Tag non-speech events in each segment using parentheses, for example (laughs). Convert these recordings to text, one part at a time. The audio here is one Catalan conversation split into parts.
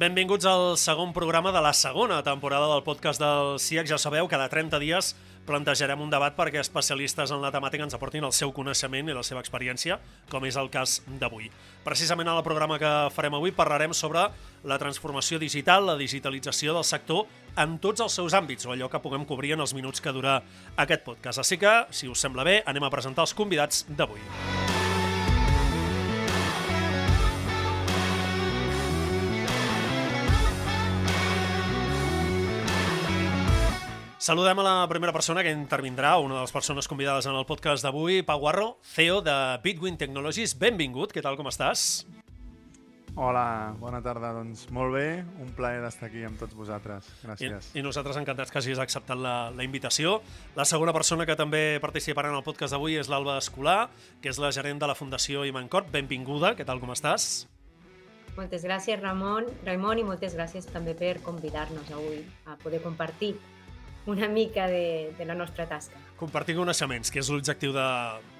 Benvinguts al segon programa de la segona temporada del podcast del CIEC. Ja sabeu, cada 30 dies plantejarem un debat perquè especialistes en la temàtica ens aportin el seu coneixement i la seva experiència, com és el cas d'avui. Precisament en el programa que farem avui parlarem sobre la transformació digital, la digitalització del sector en tots els seus àmbits, o allò que puguem cobrir en els minuts que dura aquest podcast. Així que, si us sembla bé, anem a presentar els convidats d'avui. Saludem a la primera persona que intervindrà, una de les persones convidades en el podcast d'avui, Pau Guarro, CEO de Bitwin Technologies. Benvingut, què tal, com estàs? Hola, bona tarda. Doncs molt bé, un plaer d'estar aquí amb tots vosaltres. Gràcies. I, i nosaltres encantats que hagis acceptat la, la invitació. La segona persona que també participarà en el podcast d'avui és l'Alba Escolar, que és la gerent de la Fundació Imancorp. Benvinguda, què tal, com estàs? Moltes gràcies, Ramon, Ramon, i moltes gràcies també per convidar-nos avui a poder compartir una mica de, de la nostra tasca. Compartir coneixements, que és l'objectiu de,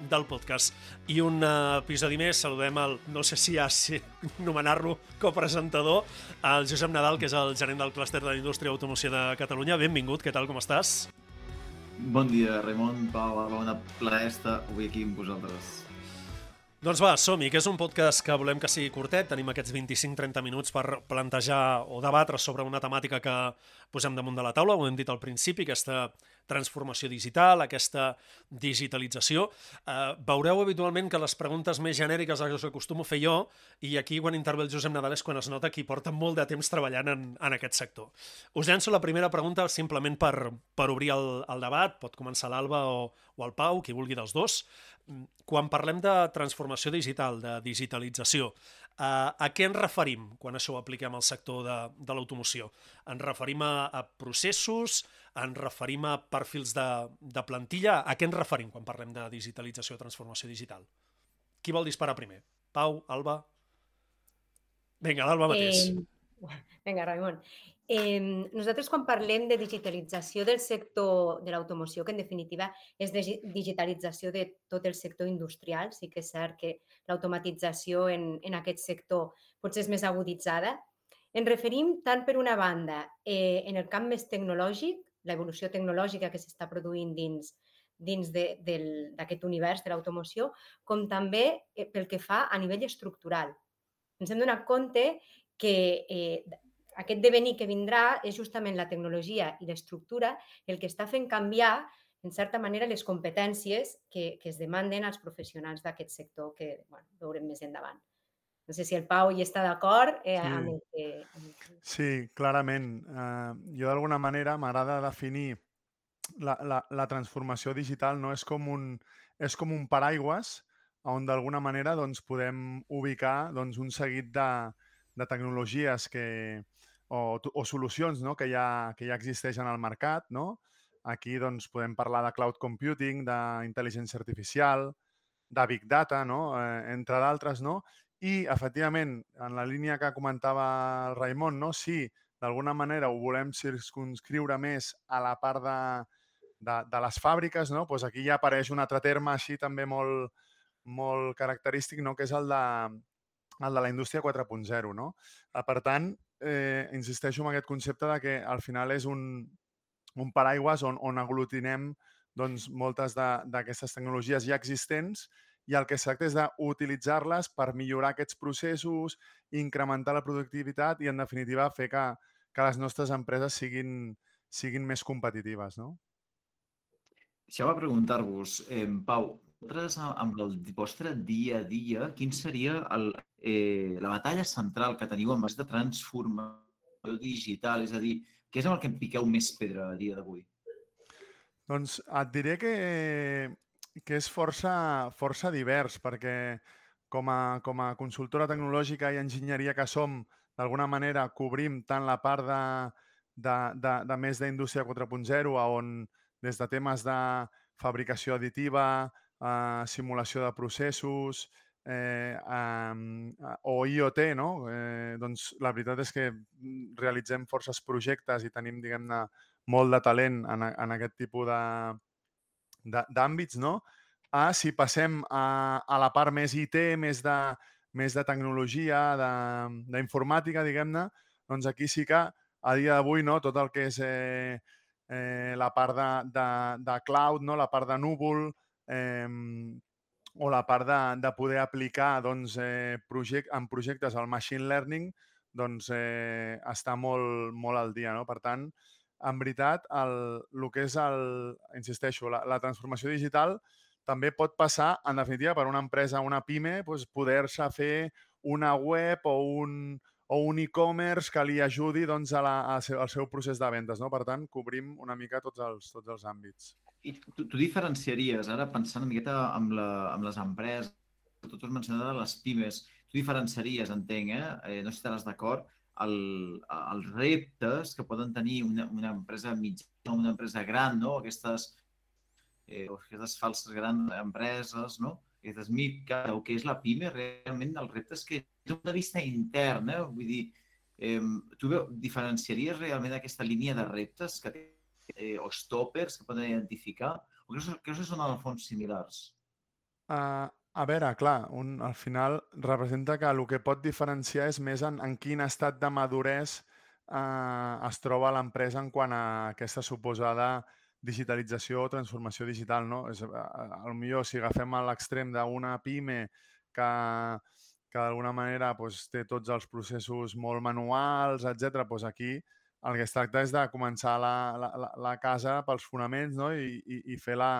del podcast. I un uh, episodi més, saludem el, no sé si ja si nomenar-lo copresentador, el Josep Nadal, que és el gerent del clúster de la indústria d'automoció de Catalunya. Benvingut, què tal, com estàs? Bon dia, Ramon, Pau, bona plaer estar avui aquí amb vosaltres. Doncs va, som-hi, que és un podcast que volem que sigui curtet. Tenim aquests 25-30 minuts per plantejar o debatre sobre una temàtica que posem damunt de la taula, ho hem dit al principi, aquesta transformació digital, aquesta digitalització. Eh, veureu habitualment que les preguntes més genèriques les acostumo a fer jo, i aquí quan intervé el Josep Nadal és quan es nota que porta molt de temps treballant en, en aquest sector. Us llenço la primera pregunta simplement per, per obrir el, el debat. Pot començar l'Alba o, o el Pau, qui vulgui dels dos. Quan parlem de transformació digital, de digitalització, a, a què ens referim quan això ho apliquem al sector de, de l'automoció? Ens referim a, a processos? Ens referim a perfils de, de plantilla? A què ens referim quan parlem de digitalització o transformació digital? Qui vol disparar primer? Pau, Alba? Vinga, l'Alba mateix. Eh, (laughs) vinga, Ramon. Eh, nosaltres quan parlem de digitalització del sector de l'automoció, que en definitiva és de digitalització de tot el sector industrial, sí que és cert que l'automatització en, en aquest sector potser és més aguditzada, ens referim tant per una banda eh, en el camp més tecnològic, l'evolució tecnològica que s'està produint dins, dins d'aquest univers de l'automoció, com també eh, pel que fa a nivell estructural. Ens hem donat compte que eh, aquest devenir que vindrà és justament la tecnologia i l'estructura el que està fent canviar, en certa manera, les competències que, que es demanden als professionals d'aquest sector, que bueno, veurem més endavant. No sé si el Pau hi està d'acord eh, sí. amb, el que, amb el. Sí, clarament. Uh, jo d'alguna manera m'agrada definir la, la, la transformació digital no és com un, és com un paraigües on d'alguna manera doncs, podem ubicar doncs, un seguit de, de tecnologies que, o, o solucions no? que, ja, que ja existeixen al mercat. No? Aquí doncs, podem parlar de cloud computing, d'intel·ligència artificial, de big data, no? eh, entre d'altres. No? I, efectivament, en la línia que comentava el Raimon, no? si d'alguna manera ho volem circunscriure més a la part de, de, de les fàbriques, no? pues aquí ja apareix un altre terme així també molt, molt característic, no? que és el de, el de la indústria 4.0. No? Eh, per tant, eh, insisteixo en aquest concepte de que al final és un, un paraigües on, on aglutinem doncs, moltes d'aquestes tecnologies ja existents i el que es tracta és d'utilitzar-les per millorar aquests processos, incrementar la productivitat i, en definitiva, fer que, que les nostres empreses siguin, siguin més competitives. No? Deixeu-me preguntar-vos, eh, Pau, vosaltres, amb el vostre dia a dia, quin seria el, eh, la batalla central que teniu en aquesta transformació digital? És a dir, què és amb el que em piqueu més pedra a dia d'avui? Doncs et diré que, que és força, força divers, perquè com a, com a consultora tecnològica i enginyeria que som, d'alguna manera cobrim tant la part de, de, de, de més d'indústria 4.0, on des de temes de fabricació additiva, eh, simulació de processos, eh, um, o IoT, no? Eh, doncs la veritat és que mm, realitzem forces projectes i tenim, diguem-ne, molt de talent en, en aquest tipus d'àmbits, no? A si passem a, a la part més IT, més de, més de tecnologia, d'informàtica, diguem-ne, doncs aquí sí que a dia d'avui no, tot el que és eh, eh, la part de, de, de cloud, no, la part de núvol, eh, o la part de, de poder aplicar doncs, eh, project, en projectes al machine learning, doncs eh, està molt, molt al dia. No? Per tant, en veritat, el, el que és, el, insisteixo, la, la transformació digital també pot passar, en definitiva, per una empresa, una PIME, doncs, poder-se fer una web o un, o un e-commerce que li ajudi doncs, a la, a seu, al seu procés de vendes. No? Per tant, cobrim una mica tots els, tots els àmbits. I tu, tu diferenciaries, ara pensant una miqueta amb, la, amb les empreses, tu has mencionat les pimes, tu diferenciaries, entenc, eh? eh no sé si estaràs d'acord, el, els reptes que poden tenir una, una empresa mitjana una empresa gran, no? Aquestes, eh, aquestes falses grans empreses, no? Aquestes mitca, o que és la PIME, realment els reptes que des d'un de vista intern, eh? vull dir, eh, tu diferenciaries realment aquesta línia de reptes que té eh, o stoppers que poden identificar? O creus, creus que són en el fons similars? Uh, a veure, clar, un, al final representa que el que pot diferenciar és més en, en quin estat de maduresa uh, es troba l'empresa en quant a aquesta suposada digitalització o transformació digital. No? És, uh, millor si agafem a l'extrem d'una PIME que, que d'alguna manera pues, té tots els processos molt manuals, etc. Pues aquí el que es tracta és de començar la, la, la casa pels fonaments no? I, i, i fer la,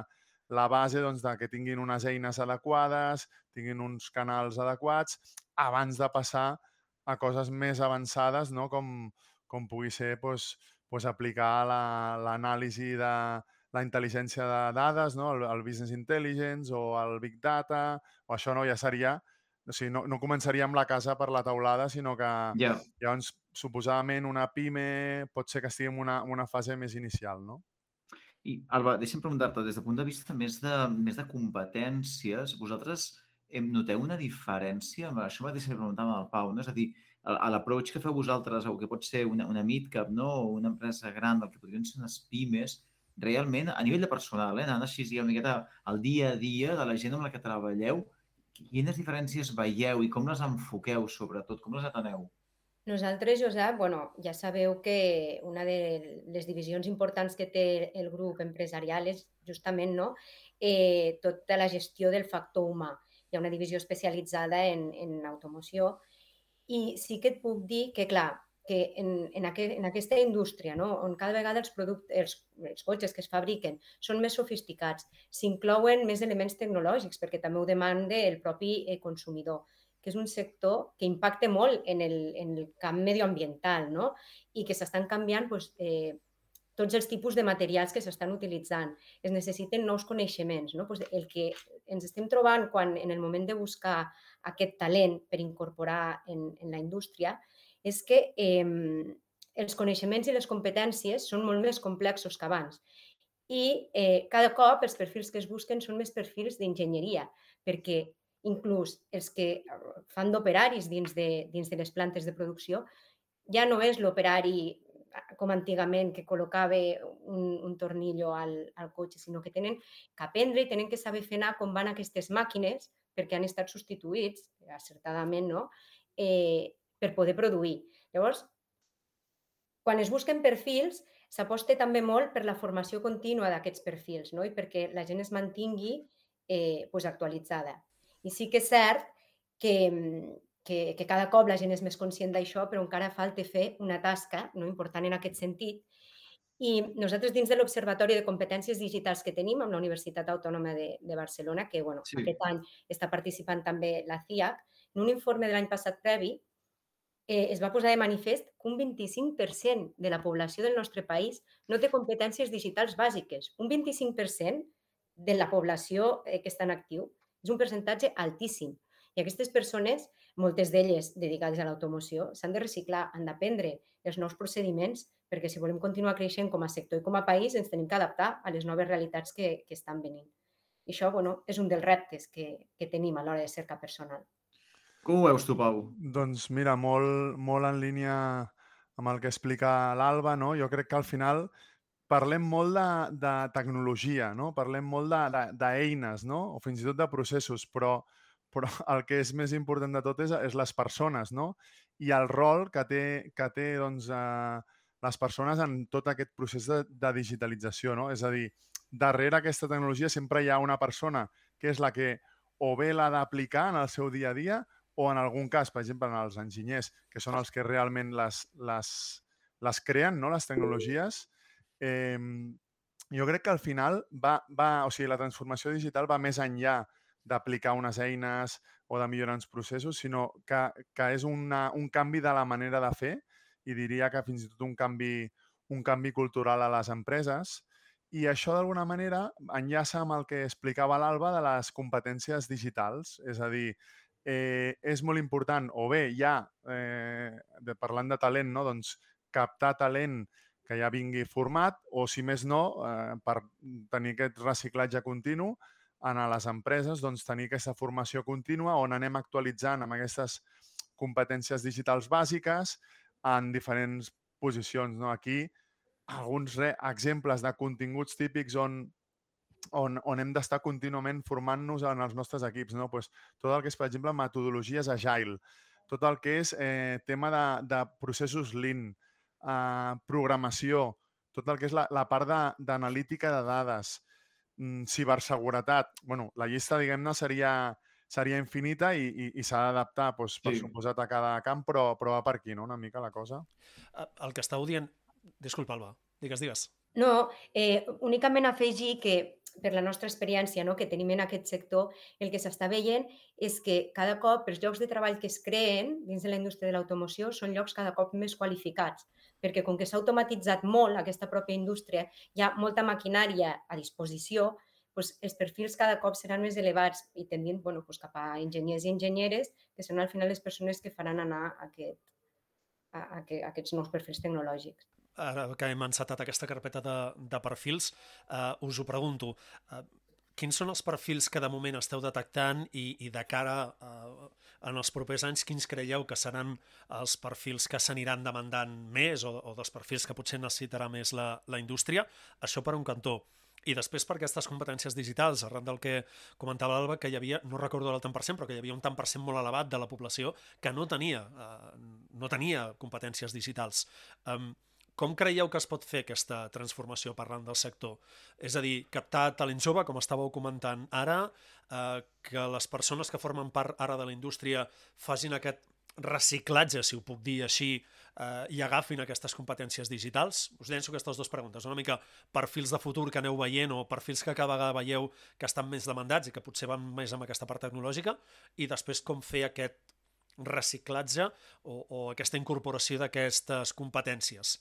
la base doncs, de que tinguin unes eines adequades, tinguin uns canals adequats, abans de passar a coses més avançades, no? com, com pugui ser doncs, doncs aplicar l'anàlisi la, de la intel·ligència de dades, no? el, el business intelligence o el big data, o això no ja seria o sigui, no, no començaríem la casa per la taulada, sinó que yeah. llavors, suposadament, una PIME pot ser que estigui en una, en una fase més inicial, no? I, Alba, deixa'm preguntar-te, des del punt de vista més de, més de competències, vosaltres em noteu una diferència? Això mateix que preguntàvem al Pau, no? És a dir, a l'approach que feu vosaltres, o que pot ser una, una midcap, no? o una empresa gran, el que podrien ser unes pimes, realment, a nivell de personal, eh? anant així, una miqueta al dia a dia de la gent amb la que treballeu, quines diferències veieu i com les enfoqueu, sobretot? Com les ateneu? Nosaltres, Josep, bueno, ja sabeu que una de les divisions importants que té el grup empresarial és justament no, eh, tota la gestió del factor humà. Hi ha una divisió especialitzada en, en automoció i sí que et puc dir que, clar, que en, en, aquest, en aquesta indústria, no? on cada vegada els, productes, els, els cotxes que es fabriquen són més sofisticats, s'inclouen més elements tecnològics, perquè també ho demanda el propi eh, consumidor, que és un sector que impacta molt en el, en el camp medioambiental no? i que s'estan canviant doncs, eh, tots els tipus de materials que s'estan utilitzant. Es necessiten nous coneixements. No? Pues el que ens estem trobant quan en el moment de buscar aquest talent per incorporar en, en la indústria és que eh, els coneixements i les competències són molt més complexos que abans. I eh, cada cop els perfils que es busquen són més perfils d'enginyeria, perquè inclús els que fan d'operaris dins, de, dins de les plantes de producció ja no és l'operari com antigament que col·locava un, un tornillo al, al cotxe, sinó que tenen que aprendre i tenen que saber fer anar com van aquestes màquines perquè han estat substituïts, acertadament, no? eh, per poder produir. Llavors, quan es busquen perfils, s'aposta també molt per la formació contínua d'aquests perfils no? i perquè la gent es mantingui eh, pues, actualitzada. I sí que és cert que, que, que cada cop la gent és més conscient d'això, però encara falta fer una tasca no? important en aquest sentit. I nosaltres, dins de l'Observatori de Competències Digitals que tenim amb la Universitat Autònoma de, de Barcelona, que bueno, sí. aquest any està participant també la CIAC, en un informe de l'any passat previ, eh, es va posar de manifest que un 25% de la població del nostre país no té competències digitals bàsiques. Un 25% de la població eh, que està en actiu. És un percentatge altíssim. I aquestes persones, moltes d'elles dedicades a l'automoció, s'han de reciclar, han d'aprendre els nous procediments, perquè si volem continuar creixent com a sector i com a país ens tenim que adaptar a les noves realitats que, que estan venint. I això bueno, és un dels reptes que, que tenim a l'hora de cercar personal. Com ho veus tu, Pau? Doncs mira, molt, molt en línia amb el que explica l'Alba, no? jo crec que al final parlem molt de, de tecnologia, no? parlem molt d'eines, no? o fins i tot de processos, però, però el que és més important de tot és, és les persones, no? i el rol que té, que té doncs, eh, les persones en tot aquest procés de, de digitalització. No? És a dir, darrere aquesta tecnologia sempre hi ha una persona que és la que o bé l'ha d'aplicar en el seu dia a dia o en algun cas, per exemple, en els enginyers, que són els que realment les, les, les creen, no? les tecnologies, eh, jo crec que al final va, va, o sigui, la transformació digital va més enllà d'aplicar unes eines o de millorar uns processos, sinó que, que és una, un canvi de la manera de fer i diria que fins i tot un canvi, un canvi cultural a les empreses. I això, d'alguna manera, enllaça amb el que explicava l'Alba de les competències digitals. És a dir, eh, és molt important, o bé ja, eh, de, parlant de talent, no? doncs captar talent que ja vingui format, o si més no, eh, per tenir aquest reciclatge continu, en les empreses doncs, tenir aquesta formació contínua on anem actualitzant amb aquestes competències digitals bàsiques en diferents posicions. No? Aquí, alguns exemples de continguts típics on, on, on hem d'estar contínuament formant-nos en els nostres equips. No? Pues, tot el que és, per exemple, metodologies agile, tot el que és eh, tema de, de processos lean, eh, programació, tot el que és la, la part d'analítica de, de dades, ciberseguretat, bueno, la llista, diguem-ne, seria, seria infinita i, i, i s'ha d'adaptar, doncs, per sí. suposat, a cada camp, però, però va per aquí, no?, una mica la cosa. El que estàu dient... Disculpa, Alba, digues, digues. No, eh, únicament afegir que per la nostra experiència no, que tenim en aquest sector, el que s'està veient és que cada cop els llocs de treball que es creen dins de la indústria de l'automoció són llocs cada cop més qualificats perquè com que s'ha automatitzat molt aquesta pròpia indústria, hi ha molta maquinària a disposició, doncs els perfils cada cop seran més elevats i tendint bueno, doncs cap a enginyers i enginyeres, que són al final les persones que faran anar aquest, a, a, a aquests nous perfils tecnològics. Ara que hem encetat aquesta carpeta de, de perfils, eh, us ho pregunto. Eh, quins són els perfils que de moment esteu detectant i, i de cara eh, en els propers anys, quins creieu que seran els perfils que s'aniran demandant més o, o dels perfils que potser necessitarà més la, la indústria? Això per un cantó. I després per aquestes competències digitals, arran del que comentava l'Alba, que hi havia, no recordo el tant per cent, però que hi havia un tant per cent molt elevat de la població que no tenia, eh, no tenia competències digitals. Um, com creieu que es pot fer aquesta transformació parlant del sector? És a dir, captar talent jove, com estàveu comentant ara, eh, que les persones que formen part ara de la indústria facin aquest reciclatge, si ho puc dir així, eh, i agafin aquestes competències digitals? Us llenço aquestes dues preguntes. Una mica perfils de futur que aneu veient o perfils que cada vegada veieu que estan més demandats i que potser van més amb aquesta part tecnològica i després com fer aquest reciclatge o, o aquesta incorporació d'aquestes competències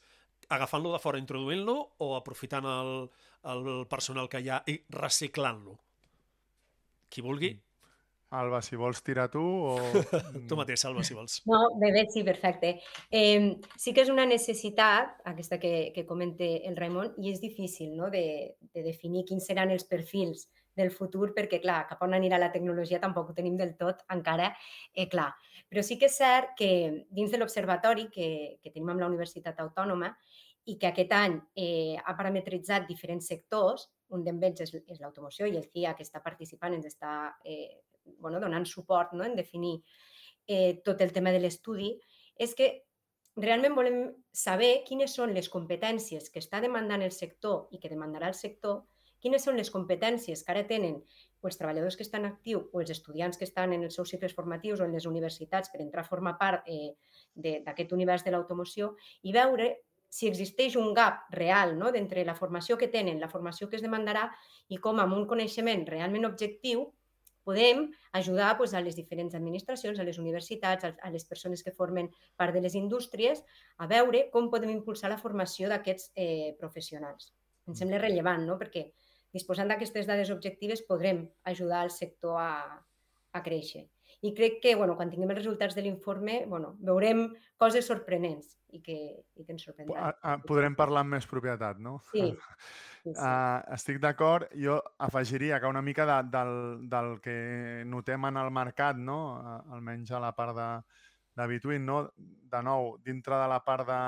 agafant-lo de fora, introduint-lo o aprofitant el, el personal que hi ha i reciclant-lo? Qui vulgui. Mm. Alba, si vols tirar tu o... (laughs) tu mateix, Alba, si vols. No, bé, bé, sí, perfecte. Eh, sí que és una necessitat, aquesta que, que comenta el Raimon, i és difícil no? de, de definir quins seran els perfils del futur, perquè, clar, cap on anirà la tecnologia tampoc ho tenim del tot encara eh, clar. Però sí que és cert que dins de l'observatori que, que tenim amb la Universitat Autònoma i que aquest any eh, ha parametritzat diferents sectors, un d'ells és, és l'automoció i el CIA que està participant ens està eh, bueno, donant suport no? en definir eh, tot el tema de l'estudi, és que realment volem saber quines són les competències que està demandant el sector i que demandarà el sector, quines són les competències que ara tenen els treballadors que estan actius o els estudiants que estan en els seus cicles formatius o en les universitats per entrar a formar part eh, d'aquest univers de l'automoció i veure si existeix un gap real no? d'entre la formació que tenen, la formació que es demandarà i com amb un coneixement realment objectiu podem ajudar doncs, a les diferents administracions, a les universitats, a les persones que formen part de les indústries, a veure com podem impulsar la formació d'aquests eh, professionals. Em sembla rellevant, no? perquè disposant d'aquestes dades objectives podrem ajudar el sector a, a créixer. I crec que bueno, quan tinguem els resultats de l'informe bueno, veurem coses sorprenents i que, i que ens sorprendran. Podrem parlar amb més propietat, no? Sí. sí, (laughs) sí. Uh, estic d'acord. Jo afegiria que una mica de, del, del que notem en el mercat, no? Almenys a la part de, de Bitwin, no? de nou, dintre de la part de,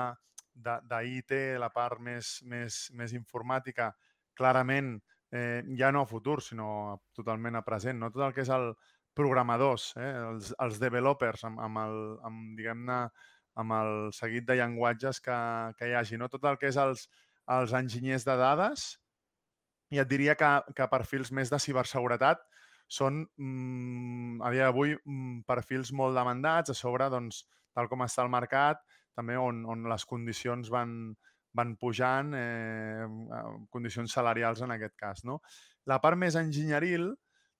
d'IT, la part més, més, més informàtica, clarament eh, ja no a futur, sinó totalment a present. No? Tot el que és el programadors, eh? els, els developers, amb, amb, el, amb diguem-ne, amb el seguit de llenguatges que, que hi hagi. No? Tot el que és els, els enginyers de dades, i et diria que, que perfils més de ciberseguretat són, mm, a dia d'avui, mm, perfils molt demandats, a sobre, doncs, tal com està el mercat, també on, on les condicions van, van pujant, eh, condicions salarials en aquest cas. No? La part més enginyeril,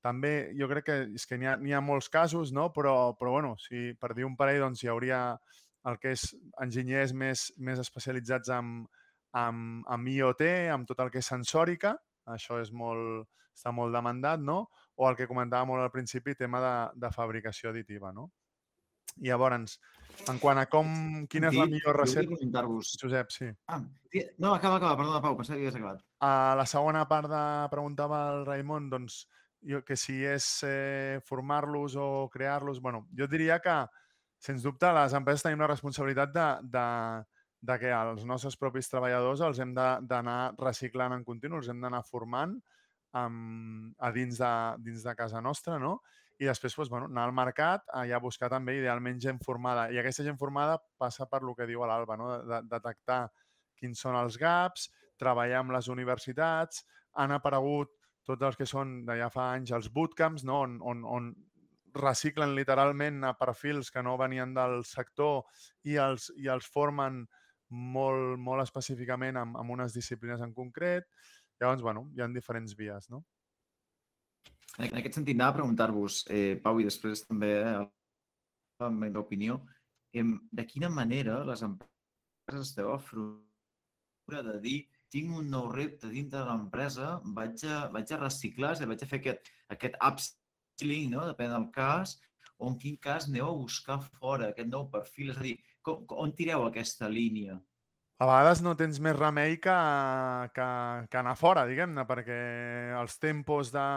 també jo crec que és que n'hi ha, ha molts casos, no? però, però bueno, si per dir un parell doncs, hi hauria el que és enginyers més, més especialitzats en, en, en IoT, amb tot el que és sensòrica, això és molt, està molt demandat, no? o el que comentava molt al principi, tema de, de fabricació additiva. No? I llavors, en quant a com, quina és la millor recepta... Josep, sí. Ah, no, acaba, acaba, perdona, Pau, pensava que havies acabat. A la segona part de preguntava el Raimon, doncs, jo, que si és eh, formar-los o crear-los... bueno, jo diria que, sens dubte, les empreses tenim la responsabilitat de, de, de que els nostres propis treballadors els hem d'anar reciclant en continu, els hem d'anar formant um, a dins de, dins de casa nostra, no? i després doncs, bueno, anar al mercat a ja buscar també idealment gent formada. I aquesta gent formada passa per lo que diu l'Alba, no? de, de detectar quins són els gaps, treballar amb les universitats, han aparegut tots els que són ja fa anys els bootcamps, no? on, on, on reciclen literalment a perfils que no venien del sector i els, i els formen molt, molt específicament amb, amb unes disciplines en concret. Llavors, bueno, hi ha diferents vies, no? En aquest sentit, anava a preguntar-vos, eh, Pau, i després també eh, la meva opinió, eh, de quina manera les empreses esteu a de dir tinc un nou repte dintre de l'empresa, vaig, a, vaig a reciclar, vaig a fer aquest, aquest upskilling, no? depèn del cas, o en quin cas aneu a buscar fora aquest nou perfil, és a dir, com, on tireu aquesta línia? A vegades no tens més remei que, que, que anar fora, diguem-ne, perquè els tempos de,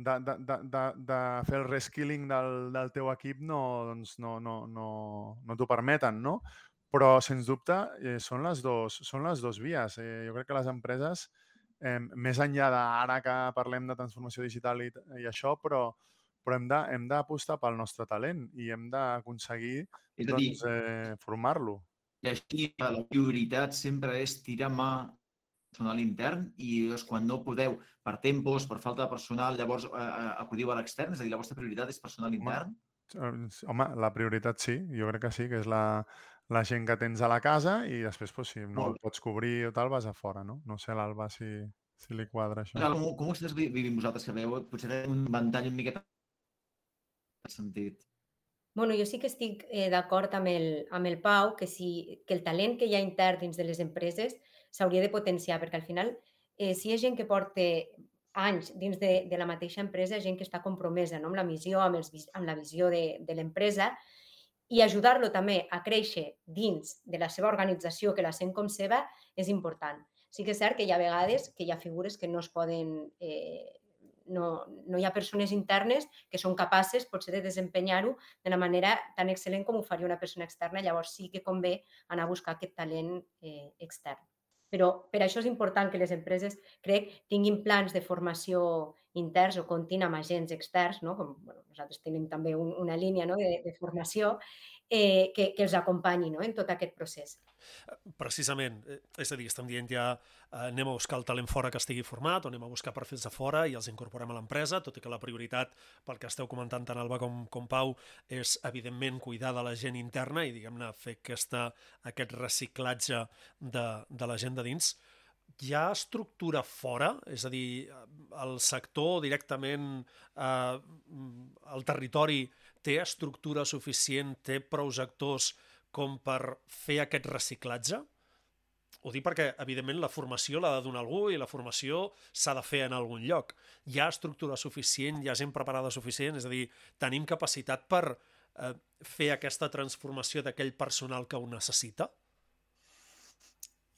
de, de, de, de, de fer el reskilling del, del teu equip no, doncs no, no, no, no t'ho permeten, no? Però, sens dubte, eh, són, les dos, són les dues vies. Eh, jo crec que les empreses, eh, més enllà d'ara que parlem de transformació digital i, i això, però, però hem d'apostar pel nostre talent i hem d'aconseguir doncs, eh, formar-lo. I així la prioritat sempre és tirar mà personal intern i és quan no podeu, per tempos, per falta de personal, llavors eh, eh, acudiu a l'extern? És a dir, la vostra prioritat és personal intern? Home, home, la prioritat sí, jo crec que sí, que és la, la gent que tens a la casa i després, pues, si no el pots cobrir o tal, vas a fora, no? No sé l'Alba si, si li quadra això. Com, com ho estàs vivint vosaltres, que veieu potser un ventall una miqueta sentit? Bueno, jo sí que estic eh, d'acord amb, el, amb el Pau que, si, que el talent que hi ha intern dins de les empreses s'hauria de potenciar, perquè al final, eh, si hi ha gent que porta anys dins de, de la mateixa empresa, gent que està compromesa no? amb la missió, amb, els, amb la visió de, de l'empresa, i ajudar-lo també a créixer dins de la seva organització, que la sent com seva, és important. Sí que és cert que hi ha vegades que hi ha figures que no es poden... Eh, no, no hi ha persones internes que són capaces potser de desempenyar-ho de la manera tan excel·lent com ho faria una persona externa. Llavors sí que convé anar a buscar aquest talent eh, extern. Però per això és important que les empreses, crec, tinguin plans de formació interns o comptin amb agents externs, no? com bueno, nosaltres tenim també un, una línia no? de, de formació eh, que, que els acompanyi no? en tot aquest procés. Precisament, eh, és a dir, estem dient ja eh, anem a buscar el talent fora que estigui format o anem a buscar perfils de fora i els incorporem a l'empresa, tot i que la prioritat pel que esteu comentant tant Alba com, com Pau és evidentment cuidar de la gent interna i diguem-ne fer aquesta, aquest reciclatge de, de la gent de dins hi ha estructura fora? És a dir, el sector directament, eh, el territori té estructura suficient, té prou actors com per fer aquest reciclatge? ho dic perquè, evidentment, la formació l'ha de donar algú i la formació s'ha de fer en algun lloc. Hi ha estructura suficient, hi ha gent preparada suficient, és a dir, tenim capacitat per eh, fer aquesta transformació d'aquell personal que ho necessita?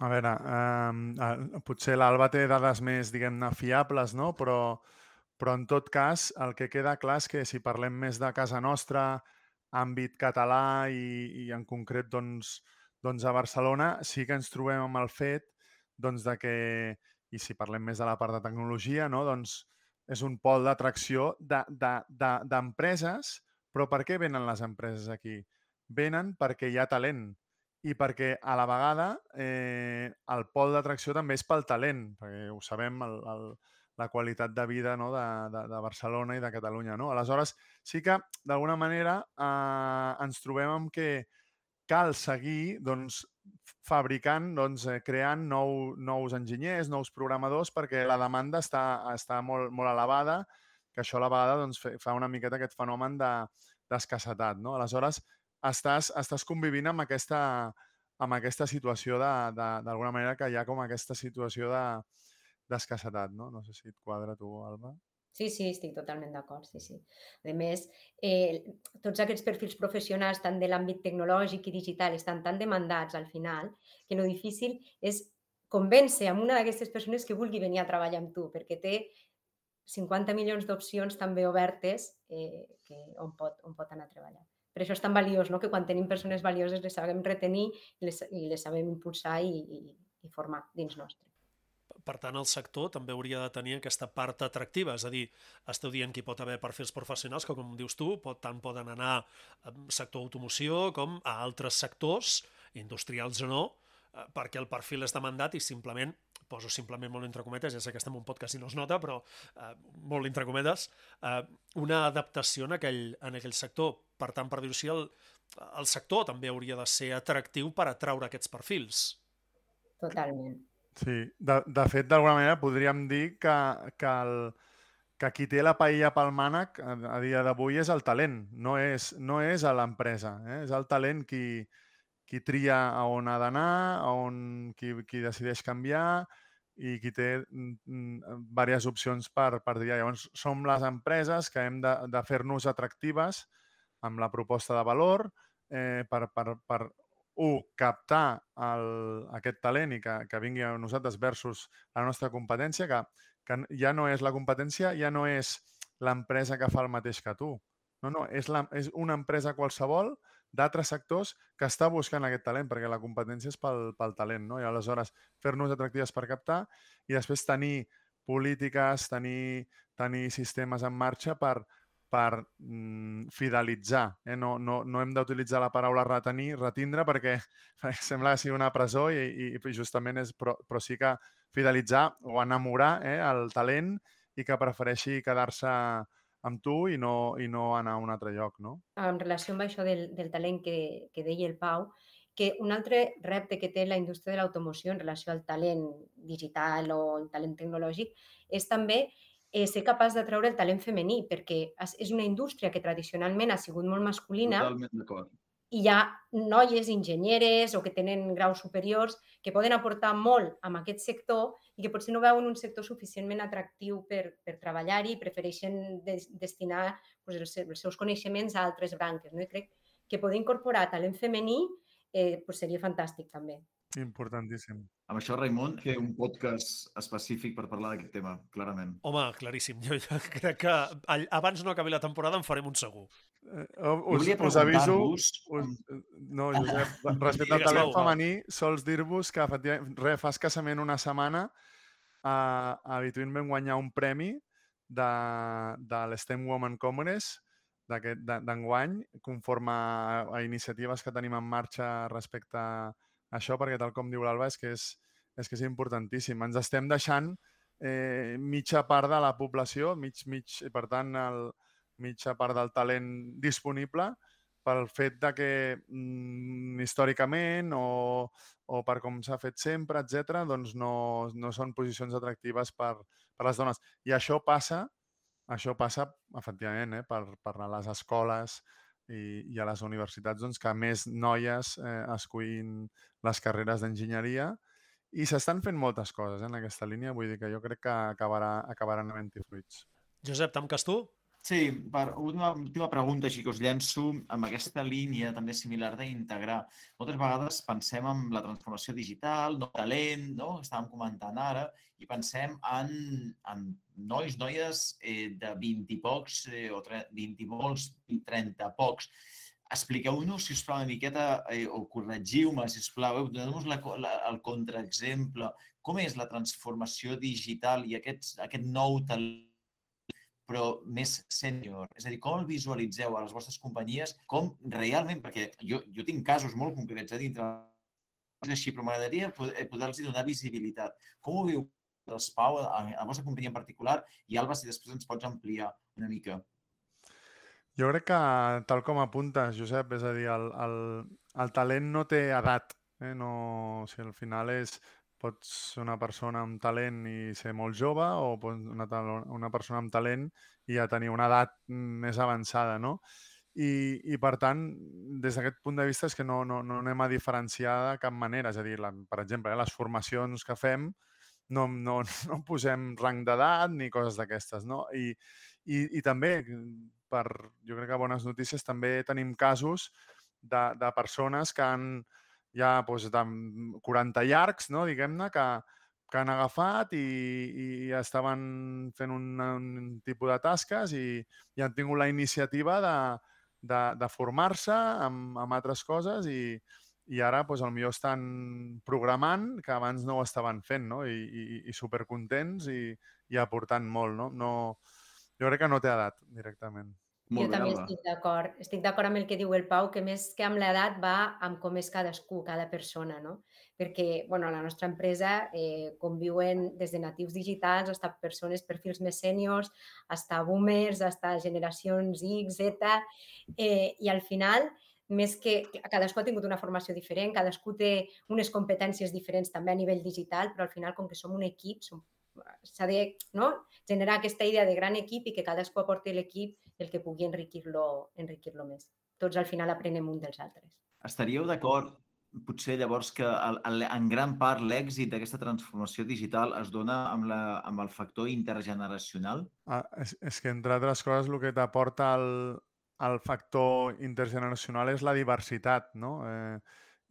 A veure, eh, potser l'Alba té dades més, diguem-ne, fiables, no? Però, però en tot cas, el que queda clar és que si parlem més de casa nostra, àmbit català i, i en concret doncs, doncs a Barcelona, sí que ens trobem amb el fet doncs, de que, i si parlem més de la part de tecnologia, no? doncs és un pol d'atracció d'empreses, de, de, però per què venen les empreses aquí? Venen perquè hi ha talent i perquè a la vegada eh, el pol d'atracció també és pel talent, perquè ho sabem, el, el, la qualitat de vida no, de, de, de Barcelona i de Catalunya. No? Aleshores, sí que d'alguna manera eh, ens trobem amb que cal seguir doncs, fabricant, doncs, eh, creant nou, nous enginyers, nous programadors, perquè la demanda està, està molt, molt elevada, que això a la vegada doncs, fa una miqueta aquest fenomen d'escassetat. De, no? Aleshores, estàs, estàs convivint amb aquesta, amb aquesta situació d'alguna de, manera que hi ha com aquesta situació d'escassetat, de, no? No sé si et quadra tu, Alba. Sí, sí, estic totalment d'acord, sí, sí. A més, eh, tots aquests perfils professionals, tant de l'àmbit tecnològic i digital, estan tan demandats al final que el difícil és convèncer amb una d'aquestes persones que vulgui venir a treballar amb tu, perquè té 50 milions d'opcions també obertes eh, que on, pot, on pot anar a treballar. Per això és tan valiós, no? que quan tenim persones valioses les sabem retenir i les, i les sabem impulsar i, i, i formar dins nostre. Per tant, el sector també hauria de tenir aquesta part atractiva, és a dir, esteu dient que hi pot haver perfils professionals que, com dius tu, pot, tant poden anar al sector automoció com a altres sectors, industrials o no, eh, perquè el perfil és demandat i simplement poso simplement molt entre cometes, ja sé que estem en un podcast i no es nota, però eh, molt entre cometes, eh, una adaptació en aquell, en aquell sector. Per tant, per dir-ho així, el, el sector també hauria de ser atractiu per atraure aquests perfils. Totalment. Sí, de, de fet, d'alguna manera podríem dir que, que, el, que qui té la paella pel mànec a, a dia d'avui és el talent, no és, no és a l'empresa, eh? és el talent qui, qui tria a on ha d'anar, on qui, qui decideix canviar, i qui té diverses opcions per, per dir. Llavors, som les empreses que hem de, de fer-nos atractives amb la proposta de valor eh, per, per, per un, captar el, aquest talent i que, que vingui a nosaltres versus la nostra competència, que, que ja no és la competència, ja no és l'empresa que fa el mateix que tu. No, no, és, la, és una empresa qualsevol d'altres sectors que està buscant aquest talent, perquè la competència és pel, pel talent, no? I aleshores fer-nos atractives per captar i després tenir polítiques, tenir, tenir sistemes en marxa per, per mm, fidelitzar. Eh? No, no, no hem d'utilitzar la paraula retenir, retindre, perquè, (laughs) perquè sembla que sigui una presó i, i, i justament és... Però, però sí que fidelitzar o enamorar eh, el talent i que prefereixi quedar-se amb tu i no, i no anar a un altre lloc, no? En relació amb això del, del talent que, que deia el Pau, que un altre repte que té la indústria de l'automoció en relació al talent digital o el talent tecnològic és també eh, ser capaç d'atraure el talent femení, perquè és una indústria que tradicionalment ha sigut molt masculina. Totalment d'acord i hi ha noies enginyeres o que tenen graus superiors que poden aportar molt amb aquest sector i que potser no veuen un sector suficientment atractiu per, per treballar-hi i prefereixen des, destinar pues, els, els seus coneixements a altres branques. No? I crec que poder incorporar talent femení eh, pues seria fantàstic també. Importantíssim. Amb això, Raimon, fer un podcast específic per parlar d'aquest tema, clarament. Home, claríssim. Jo, jo crec que abans no acabi la temporada en farem un segur. Eh, us, us aviso... Us, no, Josep, respecte al talent femení, sols dir-vos que re, fa escassament una setmana a, a Between vam guanyar un premi de, de l'STEM Women Congress d'enguany, conforme a, a iniciatives que tenim en marxa respecte a això, perquè tal com diu l'Alba, és, que és, és que és importantíssim. Ens estem deixant eh, mitja part de la població, mig, mig, per tant, el, mitja part del talent disponible pel fet de que mm, històricament o, o per com s'ha fet sempre, etc, doncs no, no són posicions atractives per, per les dones. I això passa, això passa efectivament eh, per, per a les escoles, i, i a les universitats doncs, que més noies eh, escollin les carreres d'enginyeria i s'estan fent moltes coses eh, en aquesta línia, vull dir que jo crec que acabarà, acabaran havent-hi fruits. Josep, tanques tu? Sí, per una última pregunta així que us llenço amb aquesta línia també similar d'integrar. Moltes vegades pensem en la transformació digital, no talent, no? estàvem comentant ara, i pensem en, en nois, noies eh, de 20 i pocs eh, o 20 i molts, 30 pocs. Expliqueu-nos, si us plau, una miqueta, eh, o corregiu-me, si us plau, eh, doneu-nos el contraexemple. Com és la transformació digital i aquests, aquest nou talent però més sènior. És a dir, com el visualitzeu a les vostres companyies, com realment, perquè jo, jo tinc casos molt concrets a eh, dintre així, però m'agradaria eh, poder-los donar visibilitat. Com ho viu els Pau, a la vostra companyia en particular, i Alba, si després ens pots ampliar una mica. Jo crec que, tal com apuntes, Josep, és a dir, el, el, el talent no té edat. Eh? No, o sigui, al final és, pots ser una persona amb talent i ser molt jove o una, una persona amb talent i ja tenir una edat més avançada, no? I, i per tant, des d'aquest punt de vista és que no, no, no anem a diferenciar de cap manera. És a dir, la, per exemple, eh, les formacions que fem no, no, (laughs) no posem rang d'edat ni coses d'aquestes, no? I, i, I també, per, jo crec que bones notícies, també tenim casos de, de persones que han, ja doncs, de 40 llargs, no? diguem-ne, que, que han agafat i, i estaven fent un, un tipus de tasques i, i han tingut la iniciativa de, de, de formar-se amb, amb altres coses i, i ara doncs, millor estan programant que abans no ho estaven fent no? I, i, i supercontents i, i aportant molt. No? No, jo crec que no té edat directament. Molt jo bé, també Alba. estic d'acord. Estic d'acord amb el que diu el Pau, que més que amb l'edat va amb com és cadascú, cada persona, no? Perquè, bueno, a la nostra empresa eh, conviuen des de natius digitals fins a persones, perfils més sèniors, fins a boomers, fins a generacions X, Z, eh, i al final, més que cadascú ha tingut una formació diferent, cadascú té unes competències diferents també a nivell digital, però al final, com que som un equip, s'ha de no? Generar aquesta idea de gran equip i que cadascú aporti l'equip el que pugui enriquir-lo enriquir, -lo, més. Tots al final aprenem un dels altres. Estaríeu d'acord potser llavors que el, el, en gran part l'èxit d'aquesta transformació digital es dona amb, la, amb el factor intergeneracional? Ah, és, és que, entre altres coses, el que t'aporta el, el factor intergeneracional és la diversitat, no? Eh,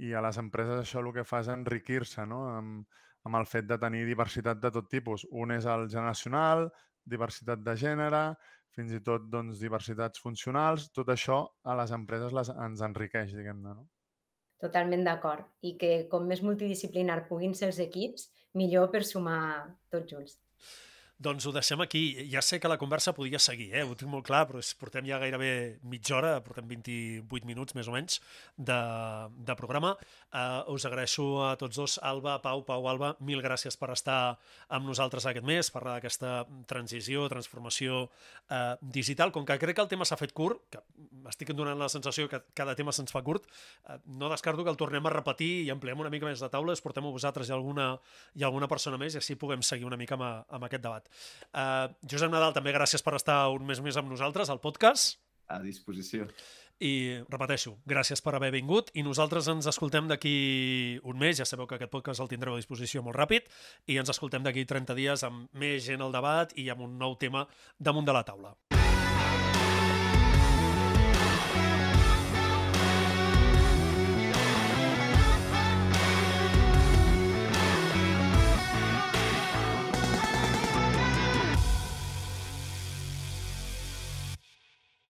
I a les empreses això el que fa és enriquir-se, no? Amb, amb el fet de tenir diversitat de tot tipus. Un és el generacional, diversitat de gènere, fins i tot doncs, diversitats funcionals. Tot això a les empreses les, ens enriqueix, diguem-ne. No? Totalment d'acord. I que com més multidisciplinar puguin ser els equips, millor per sumar tots junts. Doncs ho deixem aquí. Ja sé que la conversa podia seguir, eh? ho tinc molt clar, però portem ja gairebé mitja hora, portem 28 minuts més o menys de, de programa. Uh, us agraeixo a tots dos, Alba, Pau, Pau, Alba, mil gràcies per estar amb nosaltres aquest mes, parlar d'aquesta transició, transformació uh, digital. Com que crec que el tema s'ha fet curt, que estic donant la sensació que cada tema se'ns fa curt, uh, no descarto que el tornem a repetir i ampliem una mica més de taules, portem a vosaltres i alguna, i alguna persona més i així puguem seguir una mica amb, amb aquest debat. Uh, Josep Nadal, també gràcies per estar un mes més amb nosaltres al podcast. A disposició. I repeteixo, gràcies per haver vingut i nosaltres ens escoltem d'aquí un mes, ja sabeu que aquest podcast el tindreu a disposició molt ràpid i ens escoltem d'aquí 30 dies amb més gent al debat i amb un nou tema damunt de la taula.